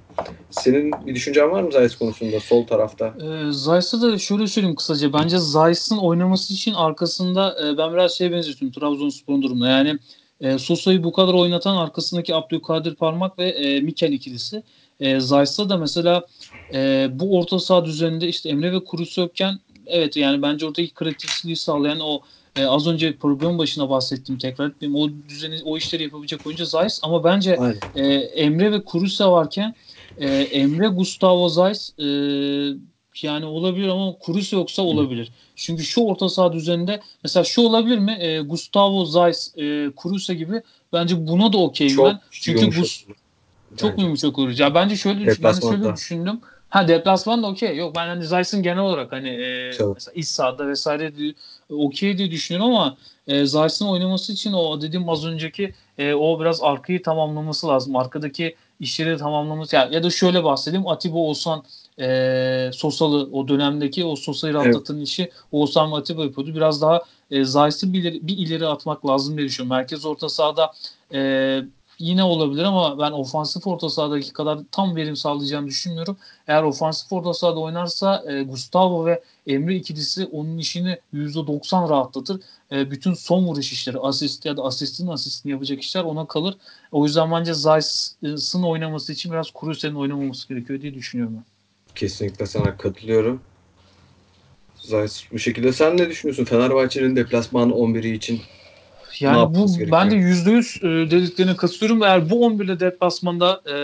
Senin bir düşüncen var mı Zayt konusunda sol tarafta? E, Zayt'a da şöyle söyleyeyim kısaca. Bence Zayt'ın oynaması için arkasında e, ben biraz şeye benzetiyorum Trabzonspor'un durumuna. Yani e, Sosa'yı bu kadar oynatan arkasındaki Abdülkadir Parmak ve e, Mikel ikilisi. E, Zayt'sa da mesela e, bu orta saha düzeninde işte Emre ve Kurusu yokken evet yani bence oradaki kreatifliği sağlayan o e, az önce program başına bahsettiğim tekrar etmeyeyim. O düzeni, o işleri yapabilecek oyuncu Zayt ama bence e, Emre ve Kurusa varken e, Emre, Gustavo Zayt e, yani olabilir ama Kurusa yoksa olabilir. Çünkü şu orta saha düzeninde mesela şu olabilir mi? E, Gustavo Zayt, e, Kurusa gibi bence buna da okeyim ben. Çünkü Gus çok mu yumuşak olur? Ya bence şöyle ben şöyle düşündüm. Ha deplasman da okey. Yok ben hani Zayt'ın genel olarak hani e, mesela iç sahada vesaire okey diye düşünüyorum ama e, Zayt'ın oynaması için o dediğim az önceki e, o biraz arkayı tamamlaması lazım. Arkadaki işleri tamamlaması yani ya da şöyle bahsedeyim Atiba Oğuzhan e, Sosalı o dönemdeki o Sosa'yı rahatlatan evet. işi Oğuzhan ve Atiba yapıyordu. Biraz daha e, Zayt'ı bir, ileri, bir ileri atmak lazım diye düşünüyorum. Merkez orta sahada e, yine olabilir ama ben ofansif orta sahadaki kadar tam verim sağlayacağını düşünmüyorum. Eğer ofansif orta sahada oynarsa e, Gustavo ve Emre ikilisi onun işini %90 rahatlatır. E, bütün son vuruş işleri, asist ya da asistin asistini yapacak işler ona kalır. O yüzden bence Zayt'sın oynaması için biraz Kuruse'nin oynamaması gerekiyor diye düşünüyorum ben. Kesinlikle sana katılıyorum. Zayt bu şekilde. Sen ne düşünüyorsun Fenerbahçe'nin deplasman 11'i için? Yani bu ben de %100 e, dediklerine katılıyorum. Eğer bu 11 ile deplasmanda e,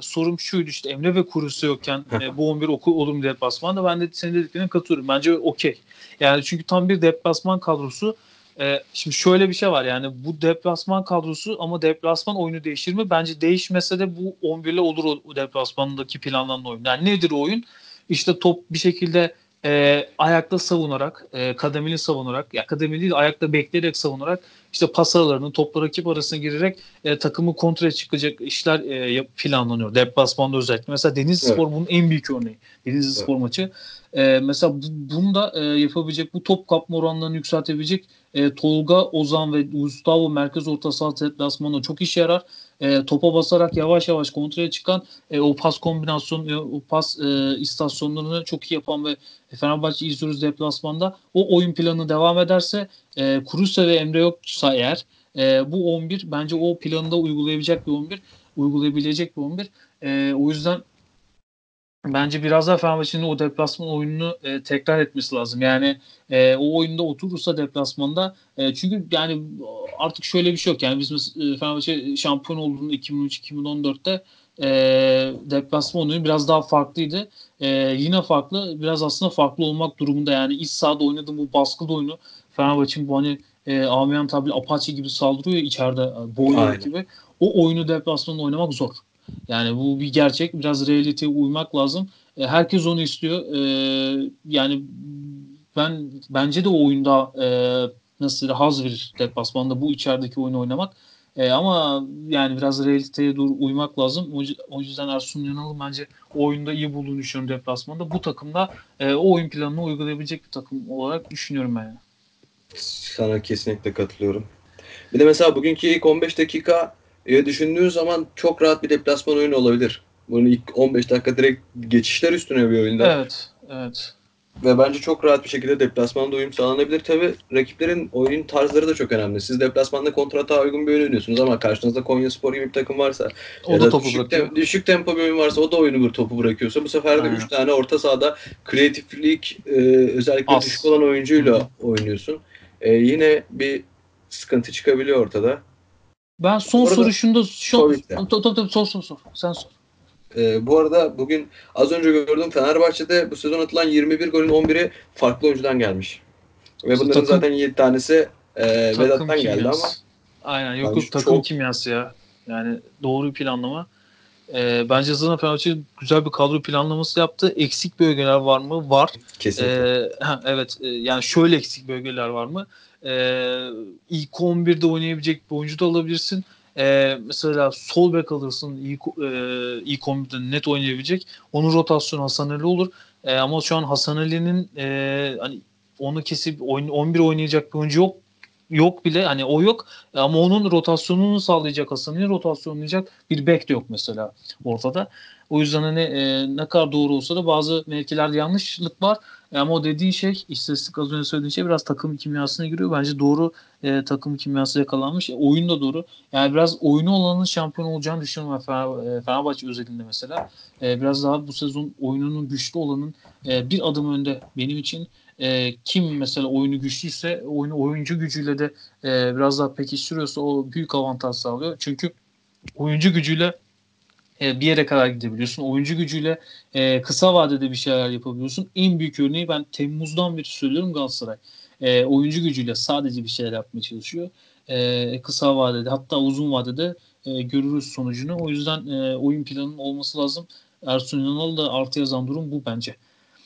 sorum şuydu işte Emre ve Kurusu yokken e, bu 11 oku, olur mu deplasmanda? Ben de senin dediklerine katılıyorum. Bence okey. Yani çünkü tam bir deplasman kadrosu. E, şimdi şöyle bir şey var yani bu deplasman kadrosu ama deplasman oyunu değişir mi? Bence değişmese de bu 11 ile olur o, o deplasmandaki planlanan oyun. Yani nedir o oyun? İşte top bir şekilde e, ayakta savunarak, e, kademeli savunarak, ya kademeli değil ayakta bekleyerek savunarak işte pas aralarını, topla rakip arasına girerek e, takımı kontrol çıkacak işler e, planlanıyor. Deplasmanda özellikle. Mesela Denizli evet. Bunun en büyük örneği. Denizli evet. Spor maçı. E, mesela bu, bunu da e, yapabilecek, bu top kapma oranlarını yükseltebilecek e, Tolga, Ozan ve Gustavo merkez orta saha deplasmanında çok işe yarar. E, topa basarak yavaş yavaş kontraya çıkan e, o pas kombinasyonu, o pas e, istasyonlarını çok iyi yapan ve Fenerbahçe izliyoruz deplasmanda. O oyun planı devam ederse e, Kuruse ve Emre yoksa eğer e, bu 11 bence o planında uygulayabilecek bir 11 uygulayabilecek bir 11. E, o yüzden bence biraz daha Fenerbahçe'nin o deplasman oyununu e, tekrar etmesi lazım. Yani e, o oyunda oturursa deplasmanda e, çünkü yani artık şöyle bir şey yok. Yani biz e, Fenerbahçe şampiyon olduğunda 2003-2014'te e, deplasman oyunu biraz daha farklıydı. E, yine farklı. Biraz aslında farklı olmak durumunda. Yani iç sahada oynadığım bu baskılı oyunu Fenerbahçe'nin bu hani e, Amiyan tabli Apache gibi saldırıyor ya içeride e, boğuyor gibi. O oyunu deplasmanda oynamak zor. Yani bu bir gerçek. Biraz realiteye uymak lazım. E, herkes onu istiyor. E, yani ben bence de o oyunda e, nasıl haz verir deplasmanda bu içerideki oyunu oynamak. E, ama yani biraz realiteye doğru uymak lazım. O, yüzden Ersun Yanal'ın bence o oyunda iyi bulduğunu düşünüyorum deplasmanda. Bu takımda e, o oyun planını uygulayabilecek bir takım olarak düşünüyorum ben. Yani. Sana kesinlikle katılıyorum. Bir de mesela bugünkü ilk 15 dakika e, düşündüğün zaman çok rahat bir deplasman oyunu olabilir. Bunun ilk 15 dakika direkt geçişler üstüne bir oyunda. Evet, evet. Ve bence çok rahat bir şekilde deplasmanda uyum sağlanabilir. Tabi rakiplerin oyun tarzları da çok önemli. Siz deplasmanda kontrata uygun bir oyun oynuyorsunuz ama karşınızda Konya Spor gibi bir takım varsa o ya da, da topu düşük, te- düşük tempo bir oyun varsa o da oyunu bir topu bırakıyorsa bu sefer de 3 tane orta sahada kreatiflik e, özellikle As. düşük olan oyuncuyla Hı-hı. oynuyorsun. E, yine bir sıkıntı çıkabiliyor ortada. Ben son soru şunda şu tabii tabii sor sor sor. Sen sor. Ee, bu arada bugün az önce gördüm Fenerbahçe'de bu sezon atılan 21 golün 11'i farklı oyuncudan gelmiş. Ve bunların takım, zaten 7 tanesi e, Vedat'tan geldi ama. Aynen yok yok takım çok... kimyası ya. Yani doğru bir planlama. E, bence zaten Fenerbahçe güzel bir kadro planlaması yaptı. Eksik bölgeler var mı? Var. Kesinlikle. E, ha, evet e, yani şöyle eksik bölgeler var mı? E, ilk 11'de oynayabilecek bir oyuncu da alabilirsin. E, mesela sol bek alırsın ilk, e, ilk 11'de net oynayabilecek. Onun rotasyonu Hasan Ali olur. E, ama şu an Hasan Ali'nin e, hani onu kesip oyun, 11 oynayacak bir oyuncu yok yok bile hani o yok ama onun rotasyonunu sağlayacak Hasan'ın rotasyonlayacak bir bek de yok mesela ortada. O yüzden hani e, ne kadar doğru olsa da bazı mevkilerde yanlışlık var. Ama o dediğin şey istatistik az önce söylediğin şey biraz takım kimyasına giriyor. Bence doğru e, takım kimyası yakalanmış. E, oyun da doğru. Yani biraz oyunu olanın şampiyon olacağını düşünüyorum e, Fenerbahçe özelinde mesela. E, biraz daha bu sezon oyununun güçlü olanın e, bir adım önde benim için. E, kim mesela oyunu güçlüyse oyunu oyuncu gücüyle de e, biraz daha pekiştiriyorsa o büyük avantaj sağlıyor. Çünkü oyuncu gücüyle e, bir yere kadar gidebiliyorsun. Oyuncu gücüyle e, kısa vadede bir şeyler yapabiliyorsun. En büyük örneği ben Temmuz'dan beri söylüyorum Galatasaray. E, oyuncu gücüyle sadece bir şeyler yapmaya çalışıyor. E, kısa vadede hatta uzun vadede e, görürüz sonucunu. O yüzden e, oyun planının olması lazım. Ersun Yanal da artı yazan durum bu bence.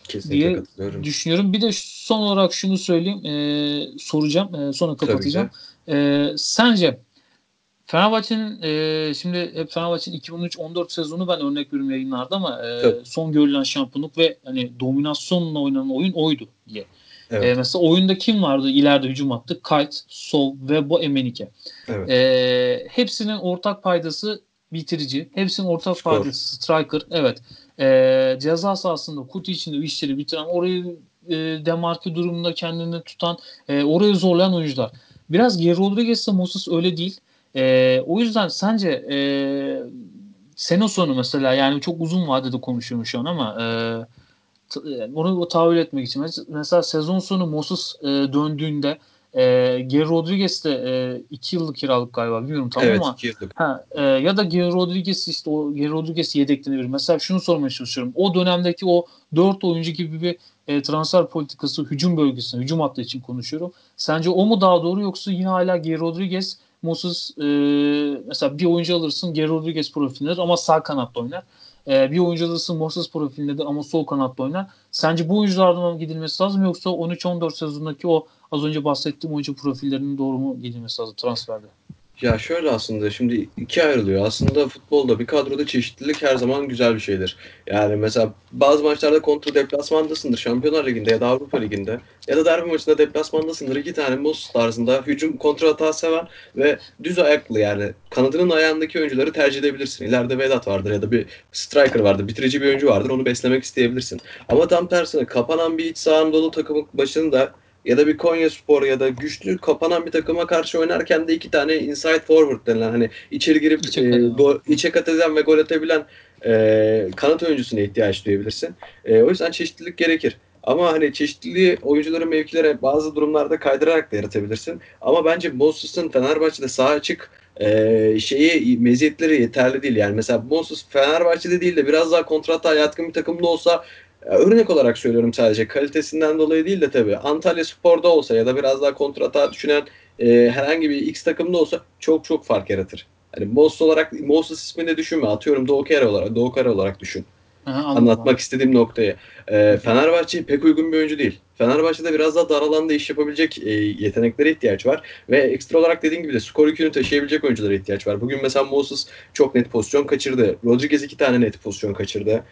Kesinlikle diye düşünüyorum. Bir de son olarak şunu söyleyeyim. E, soracağım. E, sonra kapatacağım. E, sence Fenerbahçe'nin e, şimdi hep Fenerbahçe'nin 2013-14 sezonu ben örnek veriyorum yayınlarda ama e, son görülen şampiyonluk ve hani dominasyonla oynanan oyun oydu diye. Evet. E, mesela oyunda kim vardı ileride hücum attı? Kite, Sol ve bu Emenike. Evet. E, hepsinin ortak paydası bitirici. Hepsinin ortak Skor. paydası striker. Evet. E, ceza sahasında kutu içinde işleri bitiren orayı e, demarke durumunda kendini tutan e, orayı zorlayan oyuncular. Biraz Geri Rodriguez'le Moses öyle değil. E, o yüzden sence e, sene sonu mesela yani çok uzun vadede konuşuyorum şu an ama e, onu tahayyül etmek için mesela sezon sonu Moses e, döndüğünde e, Geri Rodriguez de e, iki yıllık kiralık galiba bilmiyorum tamam evet, ama yıllık. Ha, e, ya da Geri Rodriguez işte o Geri Rodriguez yedeklenebilir. Mesela şunu sormaya çalışıyorum. O dönemdeki o dört oyuncu gibi bir e, transfer politikası hücum bölgesinde, hücum hattı için konuşuyorum. Sence o mu daha doğru yoksa yine hala Geri Rodriguez Moses e, mesela bir oyuncu alırsın Geri Rodriguez profilindedir ama sağ kanatta oynar. E, bir oyuncu alırsın Moses profilindedir ama sol kanatta oynar. Sence bu oyunculardan gidilmesi lazım yoksa 13-14 sezondaki o az önce bahsettiğim oyuncu profillerinin doğru mu gidilmesi lazım transferde? Ya şöyle aslında şimdi ikiye ayrılıyor. Aslında futbolda bir kadroda çeşitlilik her zaman güzel bir şeydir. Yani mesela bazı maçlarda kontra deplasmandasındır. Şampiyonlar Ligi'nde ya da Avrupa Ligi'nde ya da derbi maçında deplasmandasındır. İki tane Mos tarzında hücum kontra hata seven ve düz ayaklı yani kanadının ayağındaki oyuncuları tercih edebilirsin. İleride Vedat vardır ya da bir striker vardır. Bitirici bir oyuncu vardır. Onu beslemek isteyebilirsin. Ama tam tersine kapanan bir iç saha Anadolu takımın başında ya da bir Konya Spor ya da güçlü kapanan bir takıma karşı oynarken de iki tane inside forward denilen hani içeri girip İçe e, kat- go- içe kat eden ve gol atabilen e, kanat oyuncusuna ihtiyaç duyabilirsin. E, o yüzden çeşitlilik gerekir. Ama hani çeşitliliği oyuncuların mevkilere bazı durumlarda kaydırarak da yaratabilirsin. Ama bence Moses'ın Fenerbahçe'de sağ açık e, şeyi meziyetleri yeterli değil. Yani mesela Moses Fenerbahçe'de değil de biraz daha kontrata yatkın bir takımda olsa Örnek olarak söylüyorum sadece kalitesinden dolayı değil de tabii Antalya Spor'da olsa ya da biraz daha kontrata düşünen e, herhangi bir X takımda olsa çok çok fark yaratır. Hani Moses olarak Moses ismini düşünme. Atıyorum Doğu Kare olarak, Doğu Kare olarak düşün. Aha, anladım. Anlatmak istediğim noktayı. E, Fenerbahçe pek uygun bir oyuncu değil. Fenerbahçe'de biraz daha dar alanda iş yapabilecek e, yeteneklere ihtiyaç var. Ve ekstra olarak dediğim gibi de skor yükünü taşıyabilecek oyunculara ihtiyaç var. Bugün mesela Moses çok net pozisyon kaçırdı. Rodriguez iki tane net pozisyon kaçırdı.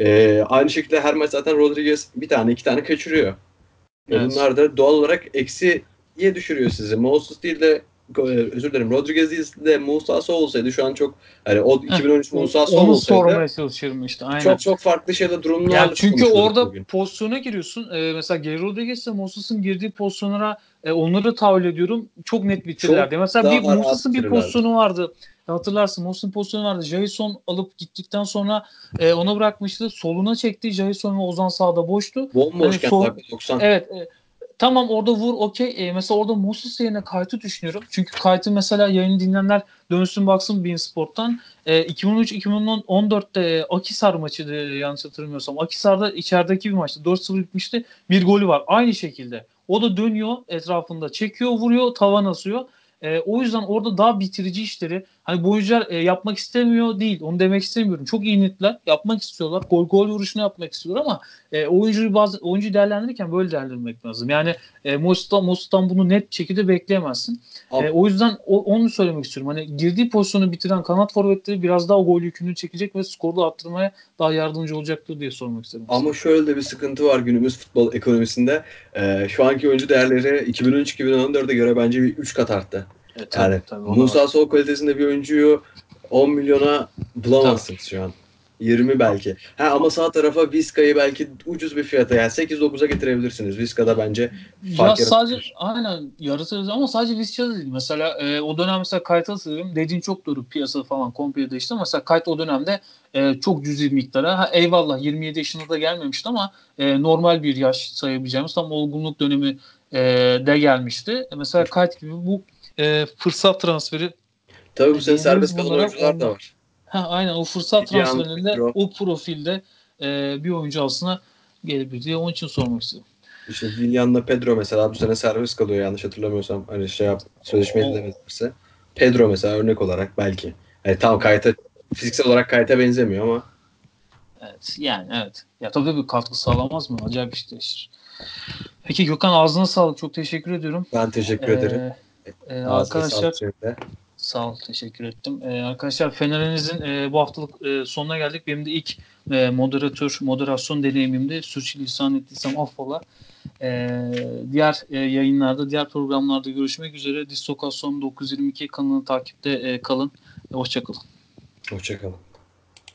E, aynı şekilde her maç zaten Rodriguez bir tane iki tane kaçırıyor. Evet. Bunlar da doğal olarak eksiye düşürüyor sizi. Moses değil de e, özür dilerim Rodriguez değil de Musa Sow olsaydı şu an çok hani o 2013 Musa Onu olsaydı sormaya çalışıyorum işte. Aynen. çok çok farklı şeyler durumlarla Yani çünkü orada bugün. pozisyona giriyorsun. Ee, mesela Geri Rodriguez'le Moses'ın girdiği pozisyonlara e, onları tahayyül ediyorum. Çok net bitirirlerdi. Mesela bir Moses'ın bir pozisyonu vardı. Hatırlarsın Moses'ın pozisyonu vardı. Jason alıp gittikten sonra e, ona bırakmıştı. Soluna çekti. Jason ve Ozan sağda boştu. Bomboşken Hani sol- dakika 90. Evet. e, tamam orada vur okey. E, mesela orada Moses yerine Kayt'ı düşünüyorum. Çünkü Kayt'ı mesela yayını dinleyenler dönsün baksın Bein Sport'tan. E, 2013-2014'te e, Akisar maçıydı yanlış hatırlamıyorsam. Akisar'da içerideki bir maçtı. 4-0 bitmişti. Bir golü var. Aynı şekilde. O da dönüyor etrafında çekiyor vuruyor tavan asıyor. E, o yüzden orada daha bitirici işleri hani bu oyuncular e, yapmak istemiyor değil. Onu demek istemiyorum. Çok iyi niyetler. Yapmak istiyorlar. Gol gol vuruşunu yapmak istiyorlar ama e, oyuncuyu bazı oyuncuyu değerlendirirken böyle değerlendirmek lazım. Yani e, Mosut'tan, Mosut'tan bunu net şekilde bekleyemezsin. E, o yüzden o, onu söylemek istiyorum. Hani girdiği pozisyonu bitiren kanat forvetleri biraz daha o gol yükünü çekecek ve skoru arttırmaya daha yardımcı olacaktır diye sormak istedim. Ama şöyle de bir sıkıntı var günümüz futbol ekonomisinde. Ee, şu anki oyuncu değerleri 2013-2014'e göre bence bir 3 kat arttı. E, tabii, Yani tabii. Musa Sol kalitesinde bir oyuncuyu 10 milyona bulamazsınız şu an. 20 belki. Ha ama sağ tarafa Vizca'yı belki ucuz bir fiyata yani 8-9'a getirebilirsiniz. Vizca'da bence Ya fark sadece yaratır. aynen yaratırız ama sadece Visca'da değil. Mesela e, o dönem mesela Kayt'a hatırlıyorum. Dediğin çok doğru piyasa falan komple değişti. ama Mesela Kayt o dönemde e, çok cüzi bir miktara. Ha, eyvallah 27 yaşında da gelmemişti ama e, normal bir yaş sayabileceğimiz tam olgunluk dönemi e, de gelmişti. E, mesela Kayt gibi bu e, fırsat transferi Tabii bu sene serbest kalan oyuncular da var. ha, aynen o fırsat transferinde o profilde e, bir oyuncu aslında gelebilir diye onun için sormak istedim. İşte Willian'la Pedro mesela bu sene serbest kalıyor yanlış hatırlamıyorsam. Hani şey yap, sözleşme O- edilemezse. Pedro mesela örnek olarak belki. Yani tam kayıta fiziksel olarak kayıta benzemiyor ama Evet yani evet. Ya tabii bir katkı sağlamaz mı? Acayip işler. Peki Gökhan ağzına sağlık. Çok teşekkür ediyorum. ben teşekkür ederim. Ee, e, arkadaşlar sağ ol teşekkür ettim. Ee, arkadaşlar Fener'inizin e, bu haftalık e, sonuna geldik. Benim de ilk e, moderatör moderasyon deneyimimde sürçülisan ettiysem affola. Ee, diğer e, yayınlarda, diğer programlarda görüşmek üzere. Distokasyon 922 kanalını takipte e, kalın. Hoşçakalın. Hoşçakalın.